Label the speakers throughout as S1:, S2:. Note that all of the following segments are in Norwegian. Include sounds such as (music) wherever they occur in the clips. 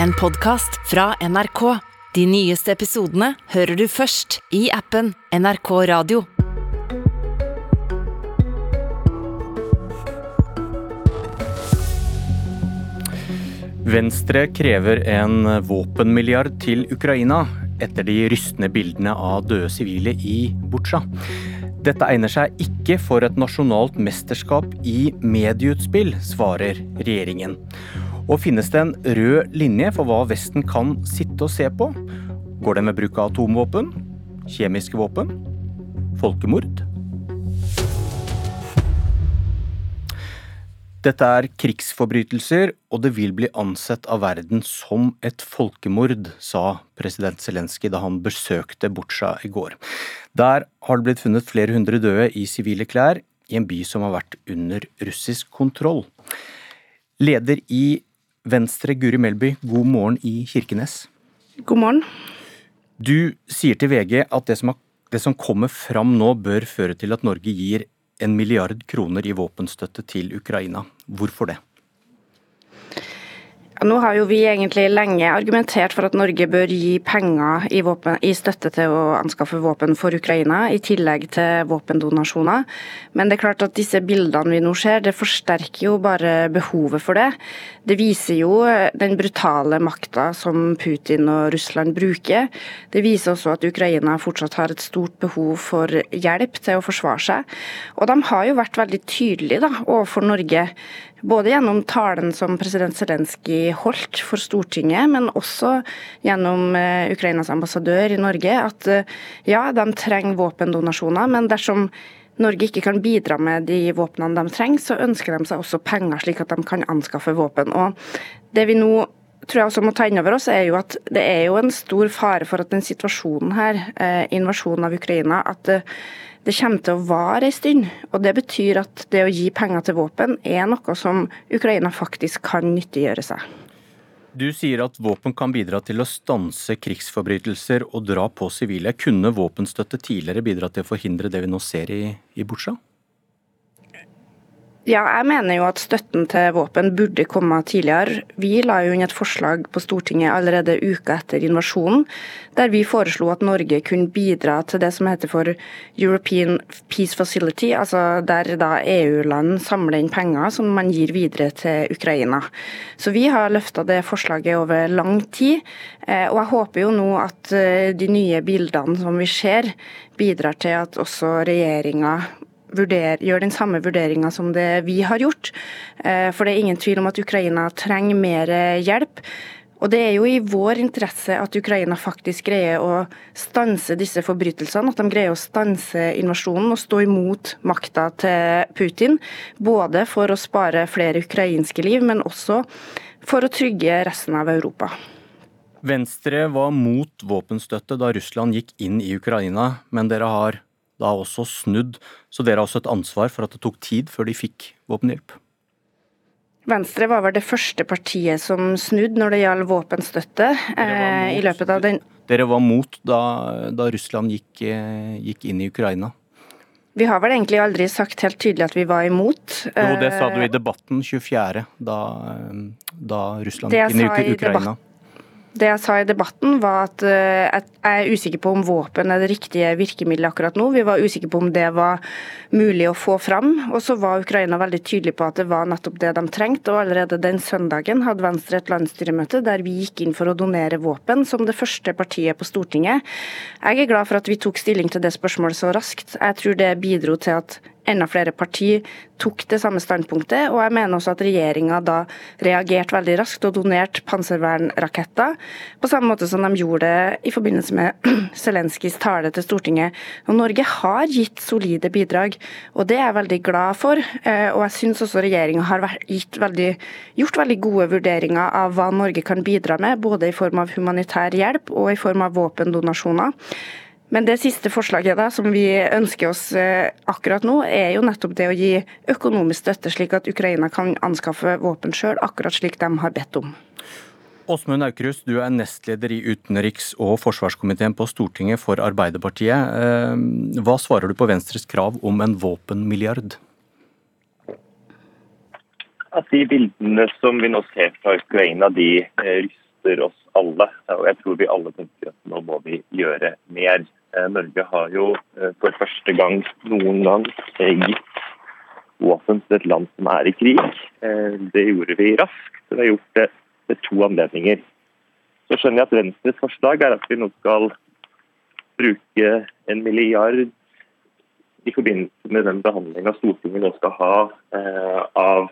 S1: en podkast fra NRK. De nyeste episodene hører du først i appen NRK Radio.
S2: Venstre krever en våpenmilliard til Ukraina etter de rystende bildene av døde sivile i Butsja. Dette egner seg ikke for et nasjonalt mesterskap i medieutspill, svarer regjeringen. Og finnes det en rød linje for hva Vesten kan sitte og se på? Går det med bruk av atomvåpen? Kjemiske våpen? Folkemord? Dette er krigsforbrytelser, og det vil bli ansett av verden som et folkemord, sa president Zelenskyj da han besøkte Butsja i går. Der har det blitt funnet flere hundre døde i sivile klær i en by som har vært under russisk kontroll. Leder i Venstre, Guri Melby, god morgen i Kirkenes.
S3: God morgen.
S2: Du sier til VG at det som, har, det som kommer fram nå bør føre til at Norge gir en milliard kroner i våpenstøtte til Ukraina. Hvorfor det?
S3: Nå har jo vi egentlig lenge argumentert for at Norge bør gi penger i, våpen, i, støtte til å anskaffe våpen for Ukraina, i tillegg til våpendonasjoner. Men det er klart at disse bildene vi nå ser, det forsterker jo bare behovet for det. Det viser jo den brutale makta som Putin og Russland bruker. Det viser også at Ukraina fortsatt har et stort behov for hjelp til å forsvare seg. Og de har jo vært veldig tydelige da, overfor Norge både gjennom talen som president Zelenskyj holdt for Stortinget, men også gjennom eh, Ukrainas ambassadør i Norge, at eh, ja, de trenger våpendonasjoner, men dersom Norge ikke kan bidra med de våpnene de trenger, så ønsker de seg også penger, slik at de kan anskaffe våpen. Og det vi nå tror jeg også må ta inn over oss, er jo at det er jo en stor fare for at den situasjonen her, eh, invasjonen av Ukraina, at det kommer til å vare en stund. Og Det betyr at det å gi penger til våpen er noe som Ukraina faktisk kan nyttiggjøre seg.
S2: Du sier at våpen kan bidra til å stanse krigsforbrytelser og dra på sivile. Kunne våpenstøtte tidligere bidra til å forhindre det vi nå ser i, i Butsja?
S3: Ja, jeg mener jo at støtten til våpen burde komme tidligere. Vi la jo inn et forslag på Stortinget allerede uka etter invasjonen, der vi foreslo at Norge kunne bidra til det som heter for European Peace Facility, altså der da EU-land samler inn penger som man gir videre til Ukraina. Så vi har løfta det forslaget over lang tid, eh, og jeg håper jo nå at eh, de nye bildene som vi ser, bidrar til at også regjeringa vurder, gjør den samme vurderinga som det vi har gjort. Eh, for det er ingen tvil om at Ukraina trenger mer hjelp. Og Det er jo i vår interesse at Ukraina faktisk greier å stanse disse forbrytelsene. At de greier å stanse invasjonen og stå imot makta til Putin. Både for å spare flere ukrainske liv, men også for å trygge resten av Europa.
S2: Venstre var mot våpenstøtte da Russland gikk inn i Ukraina, men dere har da også snudd, så dere har også et ansvar for at det tok tid før de fikk våpenhjelp?
S3: Venstre var vel det første partiet som snudde når det gjaldt våpenstøtte. Eh, i løpet av den...
S2: Dere var mot da, da Russland gikk, eh, gikk, inn i Ukraina?
S3: Vi har vel egentlig aldri sagt helt tydelig at vi var imot.
S2: Jo, det sa du i eh, debatten 24., da, eh, da Russland gikk inn i Ukraina.
S3: Det jeg sa i debatten, var at eh, jeg er usikker på om våpen er det riktige virkemidlet akkurat nå. Vi var usikre på om det var mulig å få fram. Og så var Ukraina veldig tydelig på at det var nettopp det de trengte. Og allerede den søndagen hadde Venstre et landsstyremøte der vi gikk inn for å donere våpen, som det første partiet på Stortinget. Jeg er glad for at vi tok stilling til det spørsmålet så raskt. Jeg tror det bidro til at enda flere partier tok det samme standpunktet. Og jeg mener også at regjeringa da reagerte veldig raskt og donerte panservernraketter, på samme måte som de gjorde det i forbindelse med (clears throat) Zelenskyjs tale til Stortinget. Og Norge har gitt solide bidrag, og det er jeg veldig glad for. Eh, og jeg syns også regjeringa har veldig, gjort veldig gode vurderinger av hva Norge kan bidra med, både i form av humanitær hjelp og i form av våpendonasjoner. Men det siste forslaget da, som vi ønsker oss eh, akkurat nå, er jo nettopp det å gi økonomisk støtte, slik at Ukraina kan anskaffe våpen sjøl, akkurat slik de har bedt om.
S2: Åsmund Aukrust, du er nestleder i utenriks- og forsvarskomiteen på Stortinget for Arbeiderpartiet. Eh, hva svarer du på Venstres krav om en våpenmilliard?
S4: At de bildene som vi nå ser fra Ukraina, de ryster oss alle. Og jeg tror vi alle tenker at nå må vi gjøre mer. Eh, Norge har jo eh, for første gang noen gang gitt våpen til et land som er i krig. Det gjorde vi raskt. Vi har gjort det ved to anledninger. Så skjønner jeg at Venstres forslag er at vi nå skal bruke en milliard i forbindelse med den behandlinga Stortinget nå skal ha av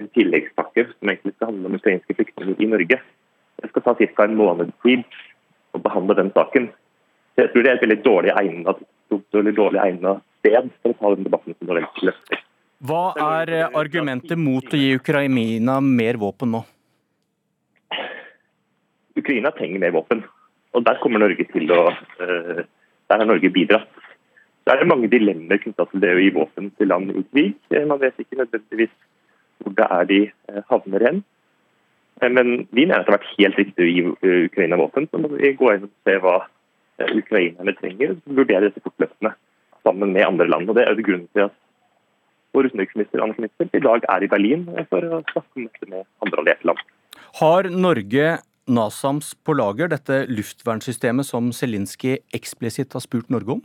S4: en tilleggspakke som egentlig skal handle om ukrainske flyktninger i Norge. Det skal ta ca. en måneds tid å behandle den saken. Jeg tror det er et veldig dårlig egnet, dårlig egnet sted for å ta den debatten som Norge løfter.
S2: Hva er argumentet mot å gi Ukraina mer våpen nå?
S4: Ukraina trenger mer våpen. Og der kommer Norge til å eh, Der har Norge bidratt. Så er det mange dilemmaer knytta til det å gi våpen til land i krig. Man vet ikke nødvendigvis hvor det er de eh, havner hen. Eh, men vi mener at det har vært helt riktig å gi eh, Ukraina våpen. Så må vi gå inn og se hva ukrainerne trenger, vurderer vurdere dette fortløpende sammen med andre land. Og Det er jo grunnen til at vår utenriksminister Anne Knitzel i dag er i Berlin for å snakke om dette med andre allierte land.
S2: Har Norge NASAMS på lager, dette luftvernsystemet som Zelinskyj eksplisitt har spurt Norge om?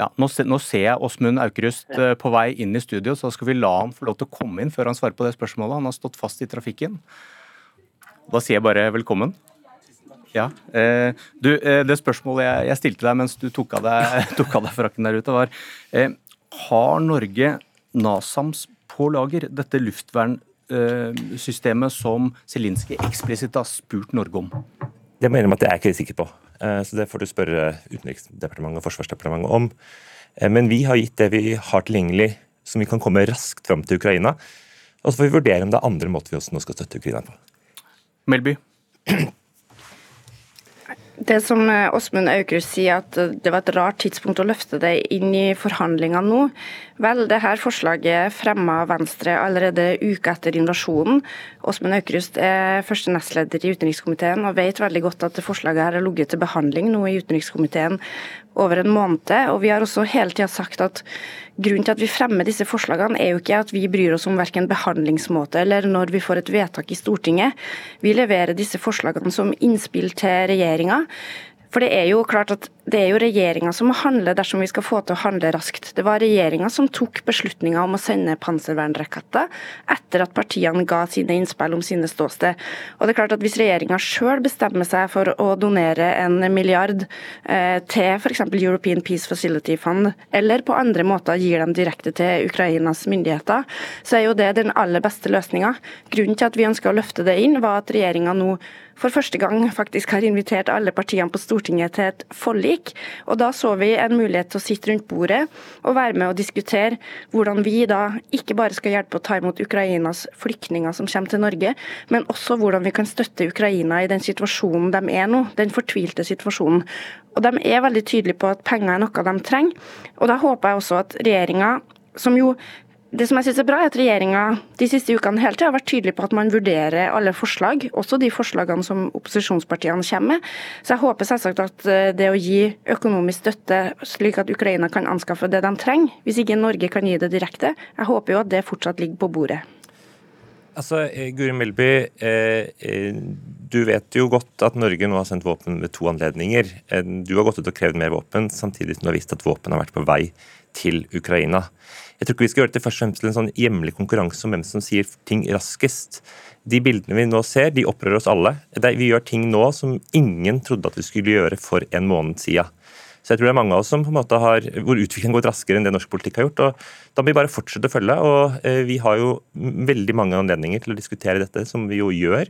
S2: Ja, nå, nå, ser jeg Åsmund Aukrust uh, på vei inn i studio, så da skal vi la han få lov til å komme inn før han svarer på det spørsmålet. Han har stått fast i trafikken. Da sier jeg bare velkommen. Ja, eh, du, eh, Det spørsmålet jeg, jeg, stilte deg mens du tok av deg, (laughs) tok av deg frakken der ute, var eh, Har Norge NASAMS på lager, dette luftvernsystemet som Zelinskyj eksplisitt har spurt Norge om?
S5: Det må jeg innrømme at jeg er ikke sikker på. Eh, så det får du spørre Utenriksdepartementet og Forsvarsdepartementet om. Men vi har gitt det vi har tilgjengelig som vi kan komme raskt fram til Ukraina. Og så får vi vurdere om det er andre måter vi også nå skal støtte Ukraina på.
S2: Melby?
S3: Det som eh, Åsmund Aukrust sier, at det var et rart tidspunkt å løfte det inn i forhandlingene nå. Vel, det her forslaget fremma Venstre allerede uka etter invasjonen. Åsmund Aukrust er første nestleder i utenrikskomiteen og vet veldig godt at forslaget her har ligget til behandling nå i utenrikskomiteen over en måned. Og vi har også hele tida sagt at grunnen til at vi fremmer disse forslagene, er jo ikke at vi bryr oss om verken behandlingsmåte eller når vi får et vedtak i Stortinget. Vi leverer disse forslagene som innspill til regjeringa. For det er jo klart at det er jo regjeringa som må handle dersom vi skal få til å handle raskt. Det var regjeringa som tok beslutninga om å sende panservernraketter etter at partiene ga sine innspill om sine ståsted. Og det er klart at Hvis regjeringa sjøl bestemmer seg for å donere en milliard eh, til f.eks. European Peace Facility Fund, eller på andre måter gir dem direkte til Ukrainas myndigheter, så er jo det den aller beste løsninga. Grunnen til at vi ønsker å løfte det inn, var at regjeringa nå for første gang faktisk har invitert alle partiene på Stortinget til et forlik. Og Da så vi en mulighet til å sitte rundt bordet og være med og diskutere hvordan vi da ikke bare skal hjelpe å ta imot Ukrainas flyktninger som kommer til Norge, men også hvordan vi kan støtte Ukraina i den situasjonen de er nå, den fortvilte situasjonen. Og De er veldig tydelige på at penger er noe de trenger. Og Da håper jeg også at regjeringa som jo det som jeg synes er bra, er at regjeringa de siste ukene hele tiden har vært tydelig på at man vurderer alle forslag, også de forslagene som opposisjonspartiene kommer med. Så jeg håper selvsagt at eh, det å gi økonomisk støtte slik at Ukraina kan anskaffe det de trenger, hvis ikke Norge kan gi det direkte, jeg håper jo at det fortsatt ligger på bordet.
S5: Altså, eh, Guri Melby, eh, du vet jo godt at Norge nå har sendt våpen ved to anledninger. Du har gått ut og krevd mer våpen, samtidig som du har visst at våpen har vært på vei til Ukraina. Jeg tror ikke vi skal gjøre det til først og fremst til en sånn hjemlig konkurranse om hvem som sier ting raskest. De bildene vi nå ser, de opprører oss alle. Vi gjør ting nå som ingen trodde at vi skulle gjøre for en måned siden. Så jeg tror det er mange av oss som på en måte har, hvor utviklingen gått raskere enn det norsk politikk har gjort. og Da må vi bare fortsette å følge. og eh, Vi har jo veldig mange anledninger til å diskutere dette, som vi jo gjør.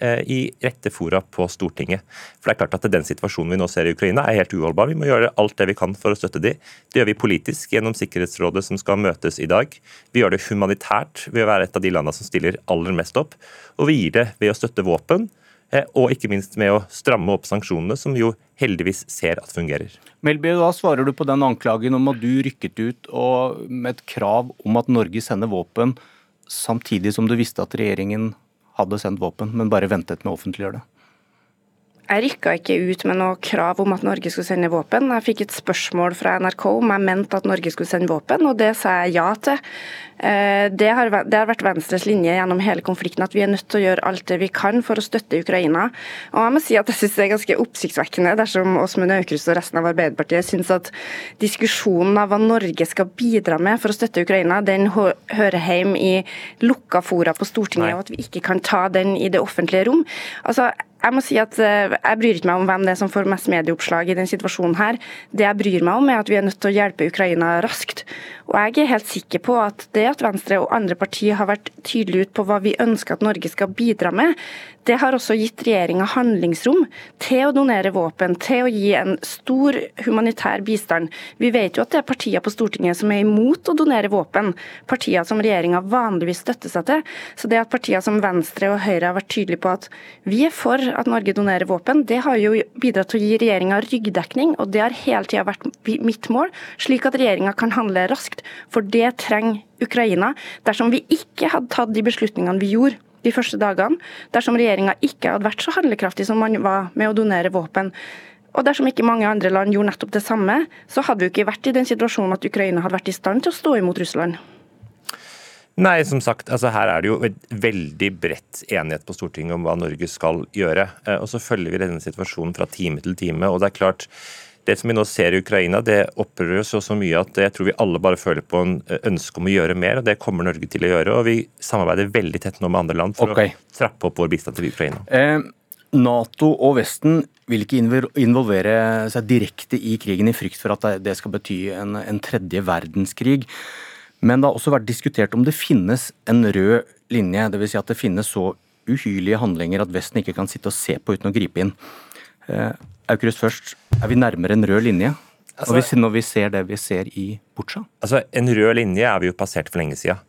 S5: Eh, i rette fora på Stortinget. For det er klart at Den situasjonen vi nå ser i Ukraina er helt uholdbar. Vi må gjøre alt det vi kan for å støtte de. Det gjør vi politisk gjennom Sikkerhetsrådet som skal møtes i dag. Vi gjør det humanitært ved å være et av de landene som stiller aller mest opp. Og vi gir det ved å støtte våpen. Eh, og ikke minst med å stramme opp sanksjonene, som jo heldigvis ser at fungerer.
S2: Melby, da svarer du på den anklagen om at du rykket ut med et krav om at Norge sender våpen, samtidig som du visste at regjeringen hadde sendt våpen, men bare ventet med å offentliggjøre det?
S3: Jeg rykka ikke ut med noe krav om at Norge skulle sende våpen. Jeg fikk et spørsmål fra NRK om jeg mente at Norge skulle sende våpen, og det sa jeg ja til. Eh, det har, det har, vært Venstres linje gjennom hele konflikten at vi er nødt til å gjøre alt det vi kan for å støtte Ukraina. Og jeg må si at jeg synes det er ganske oppsiktsvekkende dersom Åsmund Aukrust og resten av Arbeiderpartiet syns at diskusjonen av hva Norge skal bidra med for å støtte Ukraina, den hører hjemme i lukka fora på Stortinget, Nei. og at vi ikke kan ta den i det offentlige rom. Altså, jeg må si at eh, jeg bryr ikke meg om hvem det er som får mest medieoppslag i denne situasjonen. her. Det jeg bryr meg om, er at vi er nødt til å hjelpe Ukraina raskt. Og jeg er helt sikker på at det at Venstre og andre partier har vært tydelige ut på hva vi ønsker at Norge skal bidra med, det har også gitt regjeringa handlingsrom til å donere våpen, til å gi en stor humanitær bistand. Vi vet jo at det er partier på Stortinget som er imot å donere våpen, partier som regjeringa vanligvis støtter seg til. Så det at partier som Venstre og Høyre har vært tydelige på at vi er for at Norge donerer våpen, det har jo bidratt til å gi regjeringa ryggdekning, og det har hele tida vært mitt mål, slik at regjeringa kan handle raskt. For det trenger Ukraina. Dersom vi ikke hadde tatt de beslutningene vi gjorde de første dagene, dersom regjeringa ikke hadde vært så handlekraftig som man var med å donere våpen, og dersom ikke mange andre land gjorde nettopp det samme, så hadde vi ikke vært i den situasjonen at Ukraina hadde vært i stand til å stå imot Russland.
S5: Nei, som sagt, altså her er det jo et veldig bredt enighet på Stortinget om hva Norge skal gjøre. Eh, og Så følger vi denne situasjonen fra time til time. og det er klart det som vi nå ser i Ukraina, det opprører oss så mye at jeg tror vi alle bare føler på en eh, ønske om å gjøre mer, og det kommer Norge til å gjøre. og Vi samarbeider veldig tett nå med andre land for okay. å trappe opp vår bistand til Ukraina.
S2: Eh, Nato og Vesten vil ikke involvere seg direkte i krigen i frykt for at det skal bety en, en tredje verdenskrig. Men det har også vært diskutert om det finnes en rød linje, dvs. Si at det finnes så uhyrlige handlinger at Vesten ikke kan sitte og se på uten å gripe inn. Eh, Aukrust først, er vi nærmere en rød linje? Altså, når, vi, når vi ser det vi ser i Butsja?
S5: Altså, En rød linje er vi jo passert for lenge siden.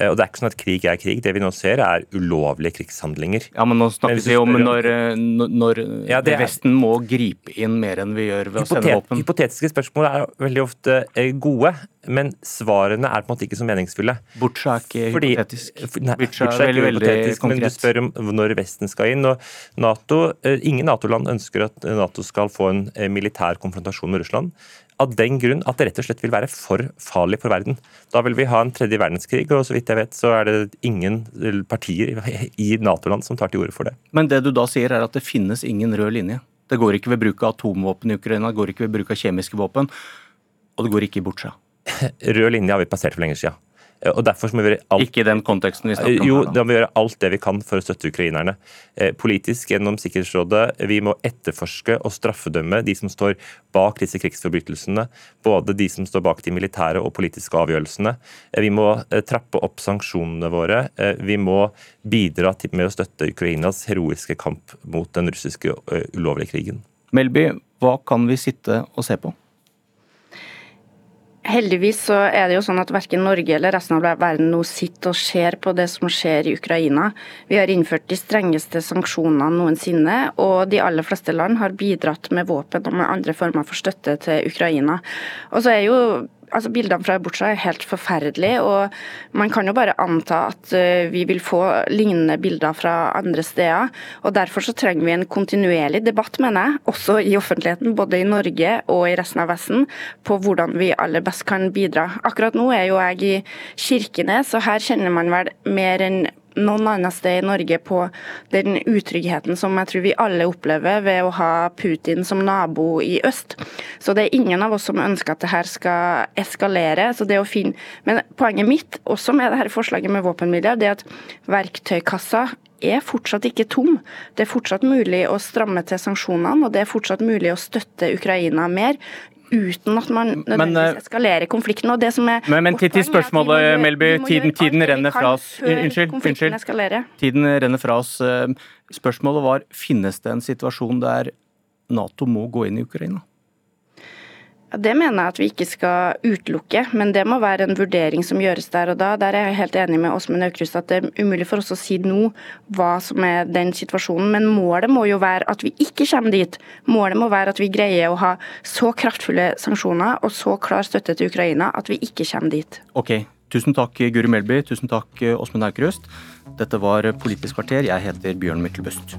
S5: Eh, og det er ikke sånn at krig er krig. Det vi nå ser, er ulovlige krigshandlinger.
S2: Ja, Men nå snakker vi om når, eh, når ja, er, Vesten må gripe inn mer enn vi gjør ved å sende våpen.
S5: Hypotetiske spørsmål er veldig ofte eh, gode, men svarene er på en måte ikke så meningsfulle.
S2: Butsja er ikke Fordi, hypotetisk.
S5: Nei, Butsja er veldig, veldig konkret. Men du spør om når Vesten skal inn. og NATO, Ingen Nato-land ønsker at Nato skal få en militær konfrontasjon med Russland av den grunn at det rett og slett vil være for farlig for verden. Da vil vi ha en tredje verdenskrig, og så vidt jeg vet så er det ingen partier i Nato-land som tar til orde for det.
S2: Men det du da sier er at det finnes ingen rød linje? Det går ikke ved bruk av atomvåpen i Ukraina, det går ikke ved bruk av kjemiske våpen, og det går ikke i Butsja? (laughs)
S5: Rød linje har vi passert for lenge siden. Eh, og derfor må vi gjøre alt
S2: Ikke i den konteksten vi snakker
S5: om Jo, da må vi gjøre alt det vi kan for å støtte ukrainerne. Eh, politisk gjennom Sikkerhetsrådet. Vi må etterforske og straffedømme de som står bak disse krigsforbrytelsene. Både de som står bak de militære og politiske avgjørelsene. Eh, vi må trappe opp sanksjonene våre. Vi må bidra med å støtte Ukrainas heroiske kamp mot den russiske ulovlige krigen.
S2: Melby, hva kan vi sitte og se på?
S3: Heldigvis så er det jo sånn at verken Norge eller resten av verden nå sitter og ser på det som skjer i Ukraina. Vi har innført de strengeste sanksjonene noensinne, og de aller fleste land har bidratt med våpen og med andre former for støtte til Ukraina. Og så er jo altså Bildene fra Butsja er helt forferdelige, og man kan jo bare anta at eh, vi vil få lignende bilder fra andre steder. og Derfor så trenger vi en kontinuerlig debatt, mener jeg, også i offentligheten, både i Norge og i resten av Vesten, på hvordan vi aller best kan bidra. Akkurat nå er jo jeg i Kirkenes, og her kjenner man vel mer enn noen annet sted i Norge på den utryggheten som jeg tror vi alle opplever ved å ha Putin som nabo i øst. Så det er ingen av oss som ønsker at det her skal eskalere. så det å finne... Men poenget mitt, også med dette forslaget med våpenmidler, det er at verktøykassa er fortsatt ikke tom. Det er fortsatt mulig å stramme til sanksjonene, og det er fortsatt mulig å støtte Ukraina mer uten at man nødvendigvis eh, eskalerer konflikten. og det som er
S2: Men, men til, til spørsmålet, Melby. Tiden, tiden renner fra oss. Unnskyld. unnskyld. Tiden renner fra oss. Spørsmålet var finnes det en situasjon der Nato må gå inn i Ukraina?
S3: Det mener jeg at vi ikke skal utelukke, men det må være en vurdering som gjøres der og da. Der er jeg helt enig med Åsmund Aukrust at det er umulig for oss å si nå hva som er den situasjonen. Men målet må jo være at vi ikke kommer dit. Målet må være at vi greier å ha så kraftfulle sanksjoner og så klar støtte til Ukraina at vi ikke kommer dit.
S2: Ok, Tusen takk Guri Melby, tusen takk Åsmund Aukrust. Dette var Politisk kvarter. Jeg heter Bjørn Myklebust.